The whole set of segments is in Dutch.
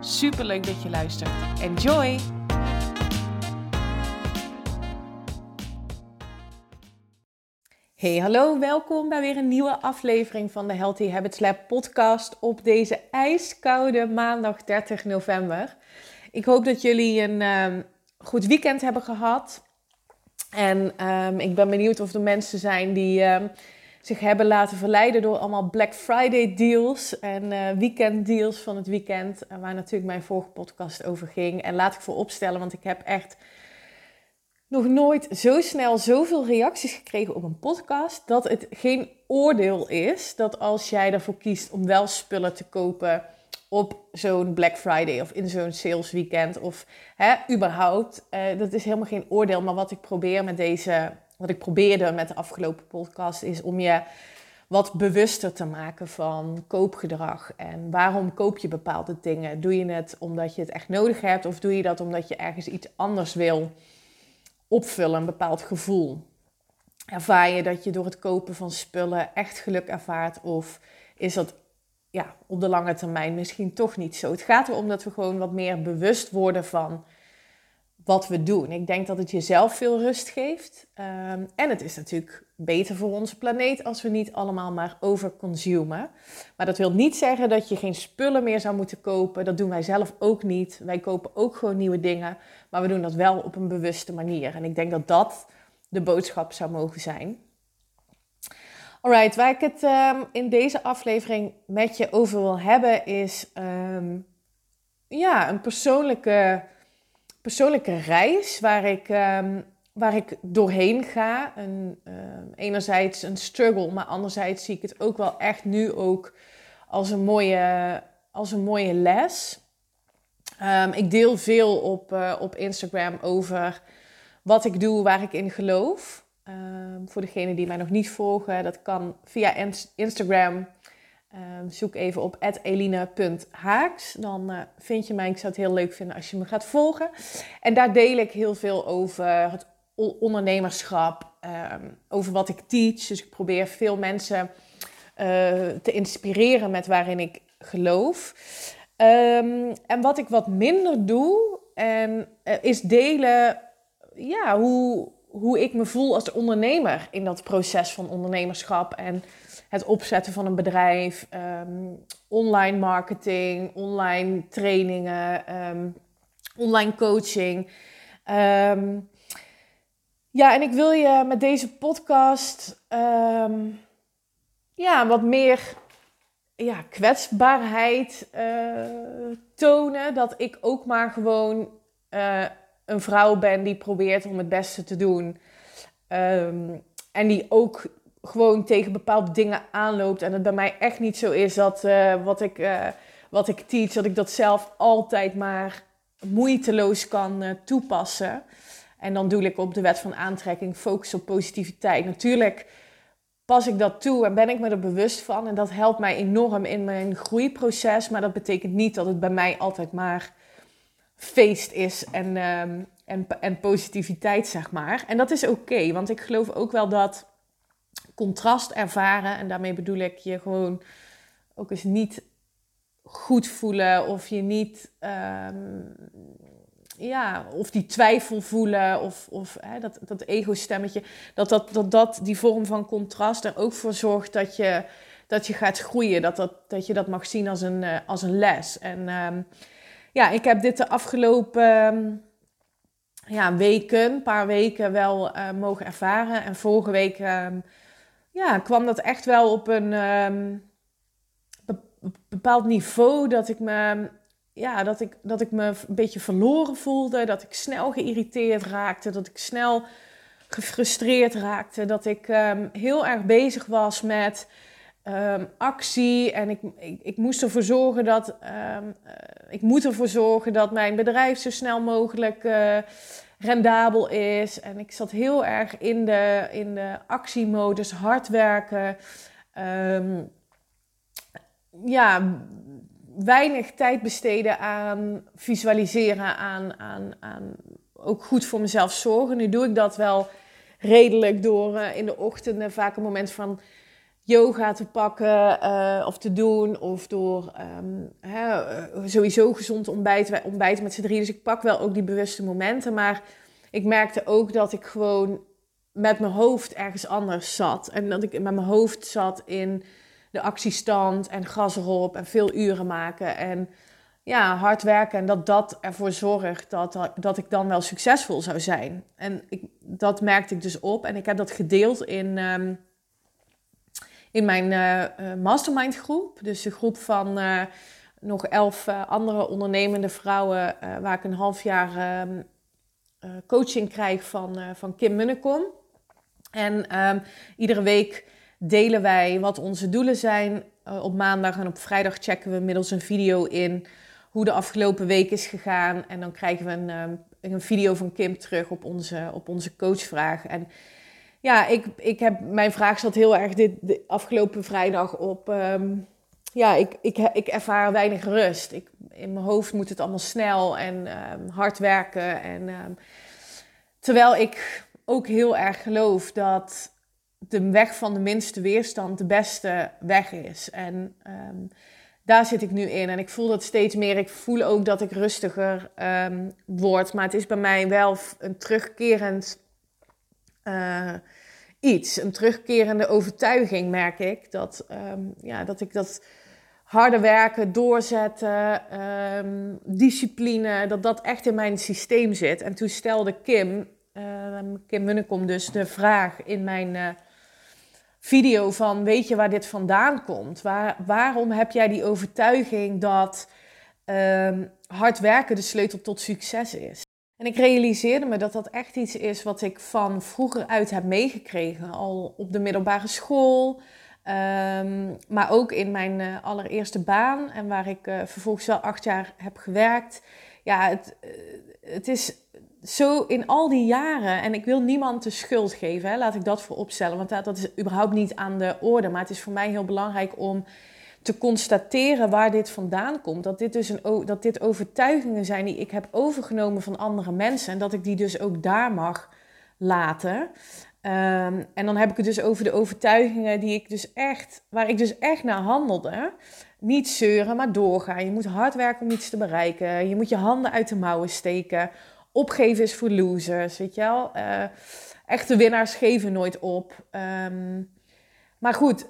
Super leuk dat je luistert. Enjoy! Hey, hallo, welkom bij weer een nieuwe aflevering van de Healthy Habits Lab podcast op deze ijskoude maandag 30 november. Ik hoop dat jullie een um, goed weekend hebben gehad. En um, ik ben benieuwd of er mensen zijn die um, zich hebben laten verleiden door allemaal Black Friday deals en uh, weekend deals van het weekend. Waar natuurlijk mijn vorige podcast over ging. En laat ik voor opstellen, want ik heb echt nog nooit zo snel zoveel reacties gekregen op een podcast. Dat het geen oordeel is dat als jij ervoor kiest om wel spullen te kopen op zo'n Black Friday of in zo'n sales weekend of hè, überhaupt. Uh, dat is helemaal geen oordeel. Maar wat ik probeer met deze, wat ik probeerde met de afgelopen podcast, is om je wat bewuster te maken van koopgedrag. En waarom koop je bepaalde dingen? Doe je het omdat je het echt nodig hebt of doe je dat omdat je ergens iets anders wil? opvullen, een bepaald gevoel. Ervaar je dat je door het kopen van spullen echt geluk ervaart? Of is dat ja, op de lange termijn misschien toch niet zo? Het gaat erom dat we gewoon wat meer bewust worden van wat we doen. Ik denk dat het jezelf veel rust geeft. Um, en het is natuurlijk beter voor onze planeet als we niet allemaal maar overconsumen. Maar dat wil niet zeggen dat je geen spullen meer zou moeten kopen. Dat doen wij zelf ook niet. Wij kopen ook gewoon nieuwe dingen. Maar we doen dat wel op een bewuste manier. En ik denk dat dat de boodschap zou mogen zijn. Alright, waar ik het um, in deze aflevering met je over wil hebben is um, ja, een persoonlijke persoonlijke reis waar ik, um, waar ik doorheen ga. Een, uh, enerzijds een struggle, maar anderzijds zie ik het ook wel echt nu ook als een mooie, als een mooie les. Um, ik deel veel op, uh, op Instagram over wat ik doe, waar ik in geloof. Voor degenen die mij nog niet volgen, dat kan via Instagram Um, zoek even op eline.haaks. Dan uh, vind je mij. Ik zou het heel leuk vinden als je me gaat volgen. En daar deel ik heel veel over het ondernemerschap. Um, over wat ik teach. Dus ik probeer veel mensen uh, te inspireren met waarin ik geloof. Um, en wat ik wat minder doe, en, uh, is delen ja, hoe, hoe ik me voel als ondernemer in dat proces van ondernemerschap. En het opzetten van een bedrijf, um, online marketing, online trainingen, um, online coaching. Um, ja, en ik wil je met deze podcast ja, wat meer ja, kwetsbaarheid uh, tonen. Dat ik ook maar gewoon uh, een vrouw ben die probeert om het beste te doen. en die ook gewoon tegen bepaalde dingen aanloopt. En het bij mij echt niet zo is dat uh, wat, ik, uh, wat ik teach, dat ik dat zelf altijd maar moeiteloos kan uh, toepassen. En dan doe ik op de wet van aantrekking, focus op positiviteit. Natuurlijk pas ik dat toe en ben ik me er bewust van. En dat helpt mij enorm in mijn groeiproces. Maar dat betekent niet dat het bij mij altijd maar feest is en, um, en, en positiviteit, zeg maar. En dat is oké, want ik geloof ook wel dat contrast ervaren. En daarmee bedoel ik je gewoon ook eens niet goed voelen of je niet, um, ja, of die twijfel voelen of, of hè, dat, dat ego-stemmetje, dat, dat, dat dat die vorm van contrast er ook voor zorgt dat je, dat je gaat groeien, dat, dat, dat je dat mag zien als een, uh, als een les. En um, ja, ik heb dit de afgelopen um, ja, weken, een paar weken wel uh, mogen ervaren. En vorige week ja, kwam dat echt wel op een um, bepaald niveau dat ik me, ja, dat ik, dat ik me een beetje verloren voelde, dat ik snel geïrriteerd raakte, dat ik snel gefrustreerd raakte, dat ik um, heel erg bezig was met ehm, actie. En ik, ik, moest ervoor zorgen dat ehm, eh, ik moet ervoor zorgen dat mijn bedrijf zo snel mogelijk uh, rendabel is. En ik zat heel erg in de, in de actiemodus, hard werken. Ehm, ja, weinig tijd besteden aan visualiseren, aan, aan, aan ook goed voor mezelf zorgen. Nu doe ik dat wel redelijk door uh, in de ochtenden vaak een moment van yoga te pakken uh, of te doen. Of door um, hè, sowieso gezond ontbijten. Wij ontbijten met z'n drie. Dus ik pak wel ook die bewuste momenten. Maar ik merkte ook dat ik gewoon met mijn hoofd ergens anders zat. En dat ik met mijn hoofd zat in de actiestand en gas erop en veel uren maken. En ja, hard werken en dat dat ervoor zorgt dat, dat ik dan wel succesvol zou zijn. En ik, dat merkte ik dus op en ik heb dat gedeeld in, um, in mijn uh, mastermind groep. Dus de groep van uh, nog elf andere ondernemende vrouwen waar ik een half jaar um, coaching krijg van, van Kim Munnekom. En um, iedere week delen wij wat onze doelen zijn. op maandag en op vrijdag checken we middels een video in hoe de afgelopen week is gegaan. En dan krijgen we een, ehm, een video van Kim terug op onze, op onze coachvraag. En ja, ik, ik heb, mijn vraag zat heel erg dit, de afgelopen vrijdag op. Ehm, ja, ik, ik, ik ervaar weinig rust. Ik, in mijn hoofd moet het allemaal snel en um, hard werken. En, terwijl ik ook heel erg geloof dat de weg van de minste weerstand de beste weg is. En daar zit ik nu in. En ik voel dat steeds meer. Ik voel ook dat ik rustiger word. Maar het is bij mij wel een terugkerend uh, iets. Een terugkerende overtuiging, merk ik. Dat, um, ja, dat ik dat harde werken, doorzetten, um, discipline, dat dat echt in mijn systeem zit. En toen stelde Kim, Kim Munnekom dus, de vraag in mijn... Uh, video van weet je waar dit vandaan komt? Waar, waarom heb jij die overtuiging dat hard werken de sleutel tot succes is? En ik realiseerde me dat dat echt iets is wat ik van vroeger uit heb meegekregen, al op de middelbare school. Um, maar ook in mijn uh, allereerste baan en waar ik uh, vervolgens wel acht jaar heb gewerkt. Ja, het, uh, het is zo in al die jaren, en ik wil niemand de schuld geven, hè, laat ik dat vooropstellen, want dat, dat is überhaupt niet aan de orde. Maar het is voor mij heel belangrijk om te constateren waar dit vandaan komt. Dat dit dus een, dat dit overtuigingen zijn die ik heb overgenomen van andere mensen en dat ik die dus ook daar mag laten. Um, en dan heb ik het dus over de overtuigingen die ik dus echt, waar ik dus echt naar handelde. Niet zeuren, maar doorgaan. Je moet hard werken om iets te bereiken. Je moet je handen uit de mouwen steken opgeven is voor losers, weet je wel. Uh, echte winnaars geven nooit op. Um, maar goed,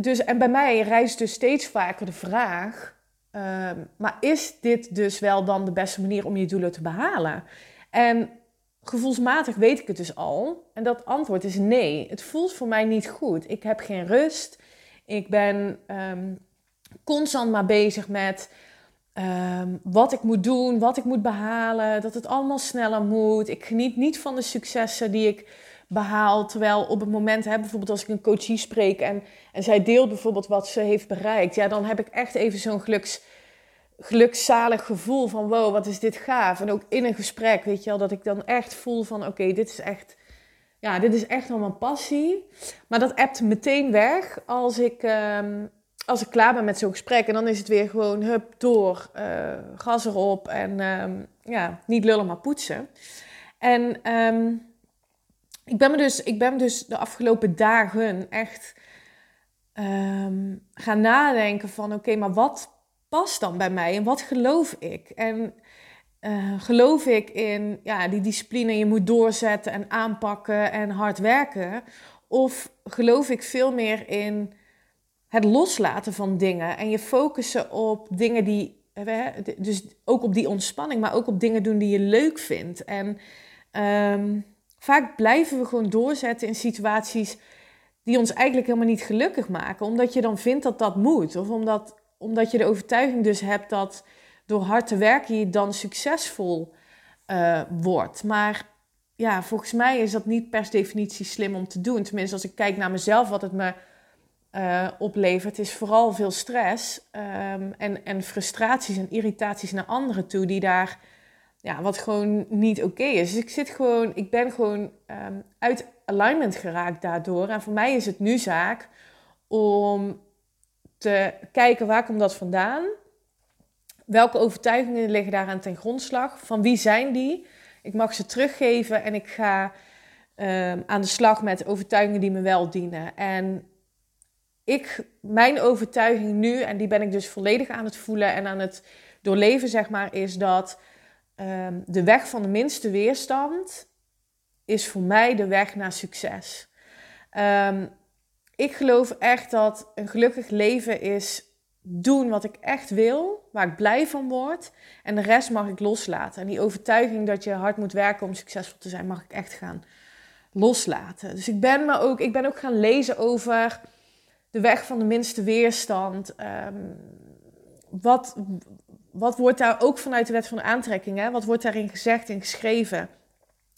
dus, en bij mij rijst dus steeds vaker de vraag... Um, maar is dit dus wel dan de beste manier om je doelen te behalen? En gevoelsmatig weet ik het dus al. En dat antwoord is nee. Het voelt voor mij niet goed. Ik heb geen rust. Ik ben um, constant maar bezig met Um, wat ik moet doen, wat ik moet behalen, dat het allemaal sneller moet. Ik geniet niet van de successen die ik behaal. Terwijl op het moment, hè, bijvoorbeeld als ik een coachie spreek en, en zij deelt bijvoorbeeld wat ze heeft bereikt, ja, dan heb ik echt even zo'n geluks, gelukzalig gevoel van wow, wat is dit gaaf. En ook in een gesprek, weet je wel, dat ik dan echt voel van oké, dit is echt, ja, dit is echt mijn passie. Maar dat appt meteen weg als ik. Um, als ik klaar ben met zo'n gesprek en dan is het weer gewoon hup door, uh, gas erop en um, ja, niet lullen maar poetsen. En um, ik, ben me dus, ik ben dus de afgelopen dagen echt um, gaan nadenken van oké, maar wat past dan bij mij en wat geloof ik? En uh, geloof ik in ja, die discipline, je moet doorzetten en aanpakken en hard werken? Of geloof ik veel meer in het loslaten van dingen en je focussen op dingen die, dus ook op die ontspanning, maar ook op dingen doen die je leuk vindt. En um, vaak blijven we gewoon doorzetten in situaties die ons eigenlijk helemaal niet gelukkig maken, omdat je dan vindt dat dat moet, of omdat, omdat je de overtuiging dus hebt dat door hard te werken je dan succesvol uh, wordt. Maar ja, volgens mij is dat niet per definitie slim om te doen. Tenminste, als ik kijk naar mezelf, wat het me uh, oplevert, is vooral veel stress um, en, en frustraties en irritaties naar anderen toe, die daar, ja, wat gewoon niet oké is. Dus ik zit gewoon, ik ben gewoon um, uit alignment geraakt daardoor. En voor mij is het nu zaak om te kijken waar komt dat vandaan? Welke overtuigingen liggen daaraan ten grondslag? Van wie zijn die? Ik mag ze teruggeven en ik ga um, aan de slag met overtuigingen die me wel dienen. En ik, mijn overtuiging nu, en die ben ik dus volledig aan het voelen en aan het doorleven, zeg maar, is dat um, de weg van de minste weerstand is voor mij de weg naar succes. Um, ik geloof echt dat een gelukkig leven is doen wat ik echt wil, waar ik blij van word. En de rest mag ik loslaten. En die overtuiging dat je hard moet werken om succesvol te zijn, mag ik echt gaan loslaten. Dus ik ben, me ook, ik ben ook gaan lezen over de weg van de minste weerstand. Um, wat, wat wordt daar ook vanuit de wet van de aantrekking, hè? wat wordt daarin gezegd en geschreven?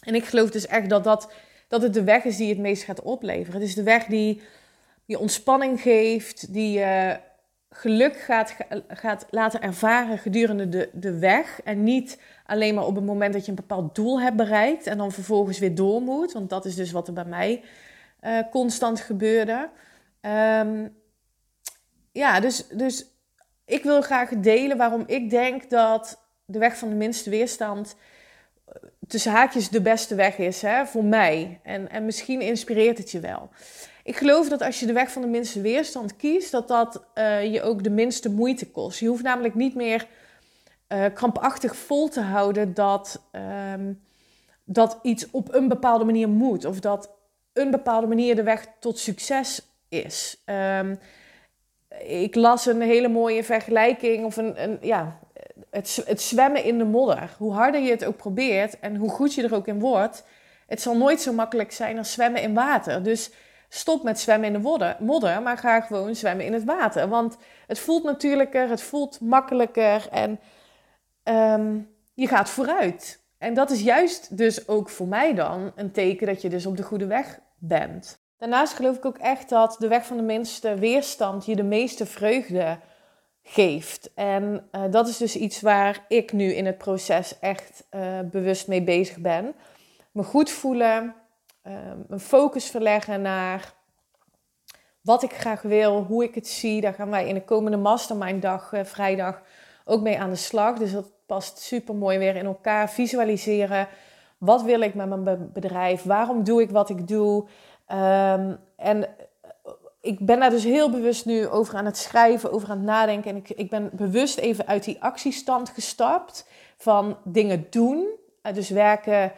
En ik geloof dus echt dat, dat, dat het de weg is die het meest gaat opleveren. Het is de weg die je ontspanning geeft, die je geluk gaat, gaat laten ervaren gedurende de, de weg. En niet alleen maar op het moment dat je een bepaald doel hebt bereikt en dan vervolgens weer door moet. Want dat is dus wat er bij mij uh, constant gebeurde. Um, ja, dus, dus ik wil graag delen waarom ik denk dat de weg van de minste weerstand eh, tussen haakjes de beste weg is hè, voor mij. En, en misschien inspireert het je wel. Ik geloof dat als je de weg van de minste weerstand kiest, dat dat uh, je ook de minste moeite kost. Je hoeft namelijk niet meer uh, krampachtig vol te houden dat, um, dat iets op een bepaalde manier moet. Of dat een bepaalde manier de weg tot succes is. Um, ik las een hele mooie vergelijking of een, een ja, het, het zwemmen in de modder. Hoe harder je het ook probeert en hoe goed je er ook in wordt, het zal nooit zo makkelijk zijn als zwemmen in water. Dus stop met zwemmen in de modder, maar ga gewoon zwemmen in het water. Want het voelt natuurlijker, het voelt makkelijker en um, je gaat vooruit. En dat is juist dus ook voor mij dan een teken dat je dus op de goede weg bent. Daarnaast geloof ik ook echt dat de weg van de minste weerstand je de meeste vreugde geeft. En uh, dat is dus iets waar ik nu in het proces echt uh, bewust mee bezig ben. Me goed voelen, uh, mijn focus verleggen naar wat ik graag wil, hoe ik het zie. Daar gaan wij in de komende mastermind dag, vrijdag, ook mee aan de slag. Dus dat past super mooi weer in elkaar. Visualiseren. Wat wil ik met mijn bedrijf? Waarom doe ik wat ik doe? Um, en ik ben daar dus heel bewust nu over aan het schrijven, over aan het nadenken. En ik, ik ben bewust even uit die actiestand gestapt van dingen doen. Uh, dus werken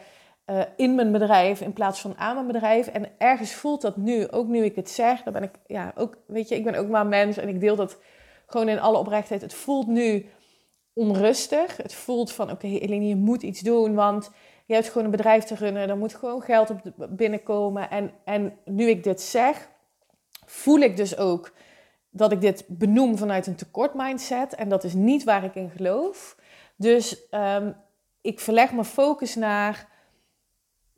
uh, in mijn bedrijf in plaats van aan mijn bedrijf. En ergens voelt dat nu, ook nu ik het zeg, dan ben ik, ja, ook, weet je, ik ben ook maar mens en ik deel dat gewoon in alle oprechtheid. Het voelt nu onrustig. Het voelt van, oké, okay, je moet iets doen, want je hebt gewoon een bedrijf te runnen. Er moet gewoon geld op binnenkomen. En, en nu ik dit zeg, voel ik dus ook dat ik dit benoem vanuit een tekort mindset. En dat is niet waar ik in geloof. Dus um, ik verleg mijn focus naar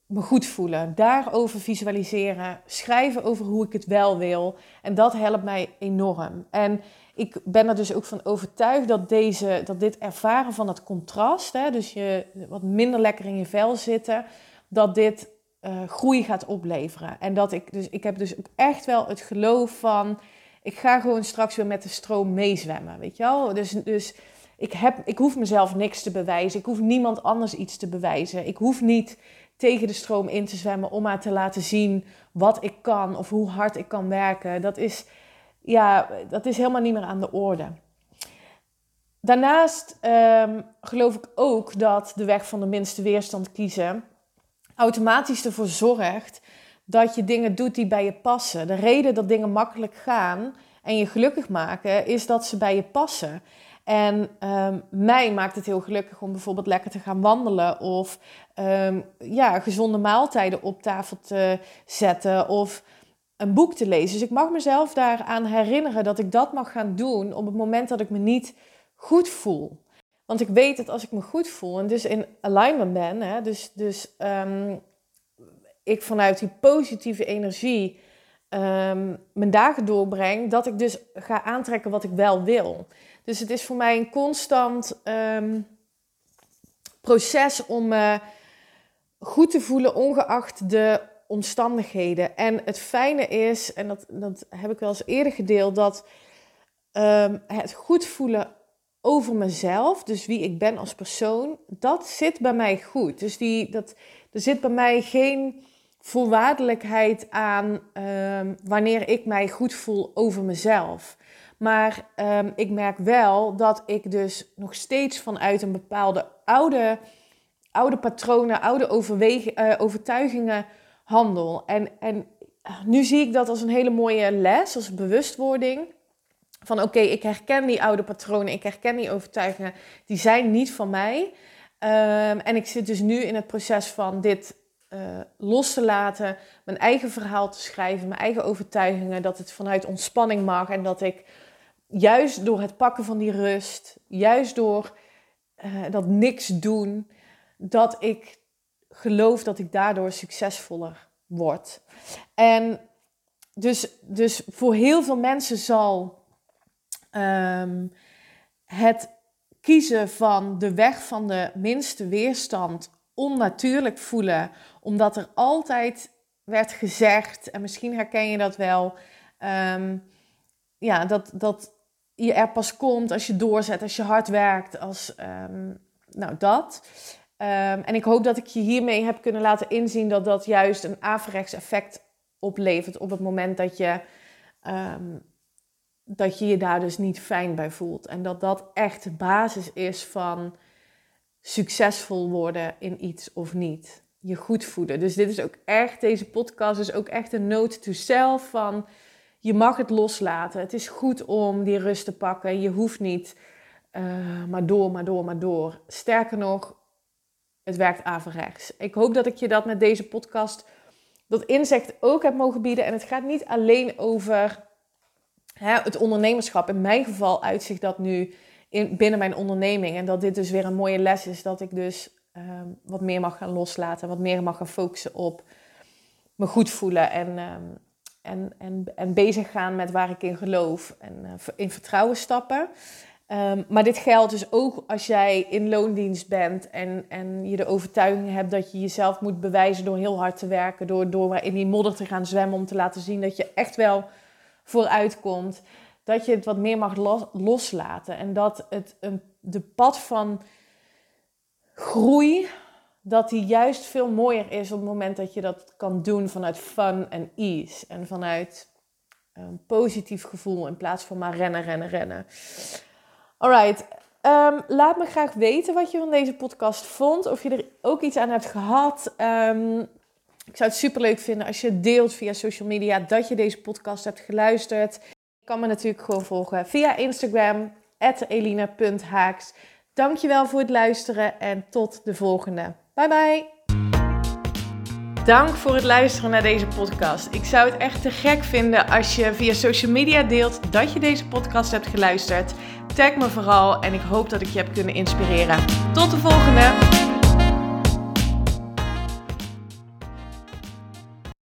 me goed voelen. Daarover visualiseren. Schrijven over hoe ik het wel wil. En dat helpt mij enorm. En ik ben er dus ook van overtuigd dat, deze, dat dit ervaren van het contrast, hè, dus je wat minder lekker in je vel zitten, dat dit uh, groei gaat opleveren. En dat ik dus, ik heb dus ook echt wel het geloof van, ik ga gewoon straks weer met de stroom meezwemmen, weet je wel? Dus, dus ik, heb, ik hoef mezelf niks te bewijzen, ik hoef niemand anders iets te bewijzen. Ik hoef niet tegen de stroom in te zwemmen om maar te laten zien wat ik kan of hoe hard ik kan werken. Dat is ja, dat is helemaal niet meer aan de orde. Daarnaast um, geloof ik ook dat de weg van de minste weerstand kiezen automatisch ervoor zorgt dat je dingen doet die bij je passen. De reden dat dingen makkelijk gaan en je gelukkig maken, is dat ze bij je passen. En um, mij maakt het heel gelukkig om bijvoorbeeld lekker te gaan wandelen of um, ja, gezonde maaltijden op tafel te zetten of een boek te lezen. Dus ik mag mezelf daaraan herinneren dat ik dat mag gaan doen op het moment dat ik me niet goed voel. Want ik weet dat als ik me goed voel en dus in alignment ben, hè, dus, dus um, ik vanuit die positieve energie ehm, mijn dagen doorbreng, dat ik dus ga aantrekken wat ik wel wil. Dus het is voor mij een constant ehm, proces om me goed te voelen, ongeacht de omstandigheden. En het fijne is, en dat, dat heb ik wel eens eerder gedeeld, dat um, het goed voelen over mezelf, dus wie ik ben als persoon, dat zit bij mij goed. Dus die, dat, er zit bij mij geen voorwaardelijkheid aan um, wanneer ik mij goed voel over mezelf. Maar um, ik merk wel dat ik dus nog steeds vanuit een bepaalde oude, oude patronen, oude uh, overtuigingen handel. En, en nu zie ik dat als een hele mooie les, als bewustwording. Van oké, ik herken die oude patronen, ik herken die overtuigingen, die zijn niet van mij. Um, en ik zit dus nu in het proces van dit uh, los te laten, mijn eigen verhaal te schrijven, mijn eigen overtuigingen, dat het vanuit ontspanning mag en dat ik juist door het pakken van die rust, juist door uh, dat niks doen, dat ik geloof dat ik daardoor succesvoller word. En dus, dus voor heel veel mensen zal um, het kiezen van de weg van de minste weerstand onnatuurlijk voelen, omdat er altijd werd gezegd, en misschien herken je dat wel, um, ja, dat, dat je er pas komt als je doorzet, als je hard werkt, als um, nou dat. Um, en ik hoop dat ik je hiermee heb kunnen laten inzien dat dat juist een averechts effect oplevert op het moment dat je, um, dat je je daar dus niet fijn bij voelt. En dat dat echt de basis is van succesvol worden in iets of niet. Je goed voeden. Dus dit is ook echt, deze podcast is ook echt een note to self van je mag het loslaten. Het is goed om die rust te pakken. Je hoeft niet uh, maar door, maar door, maar door. Sterker nog, het werkt averechts. Ik hoop dat ik je dat met deze podcast, dat inzicht ook heb mogen bieden. En het gaat niet alleen over hè, het ondernemerschap. In mijn geval uitzicht dat nu in, binnen mijn onderneming. En dat dit dus weer een mooie les is. Dat ik dus um, wat meer mag gaan loslaten. Wat meer mag gaan focussen op me goed voelen. En, um, en, en, en bezig gaan met waar ik in geloof. En uh, in vertrouwen stappen. Um, maar dit geldt dus ook als jij in loondienst bent en, en je de overtuiging hebt dat je jezelf moet bewijzen door heel hard te werken, door, door in die modder te gaan zwemmen om te laten zien dat je echt wel vooruit komt. Dat je het wat meer mag los, loslaten en dat het een, de pad van groei, dat die juist veel mooier is op het moment dat je dat kan doen vanuit fun en ease en vanuit een positief gevoel in plaats van maar rennen, rennen, rennen. Alright. Um, laat me graag weten wat je van deze podcast vond. Of je er ook iets aan hebt gehad. Um, ik zou het super leuk vinden als je deelt via social media dat je deze podcast hebt geluisterd. Je kan me natuurlijk gewoon volgen via Instagram, elina.haaks. Dankjewel voor het luisteren en tot de volgende. Bye bye! Dank voor het luisteren naar deze podcast. Ik zou het echt te gek vinden als je via social media deelt dat je deze podcast hebt geluisterd. Tag me vooral en ik hoop dat ik je heb kunnen inspireren. Tot de volgende!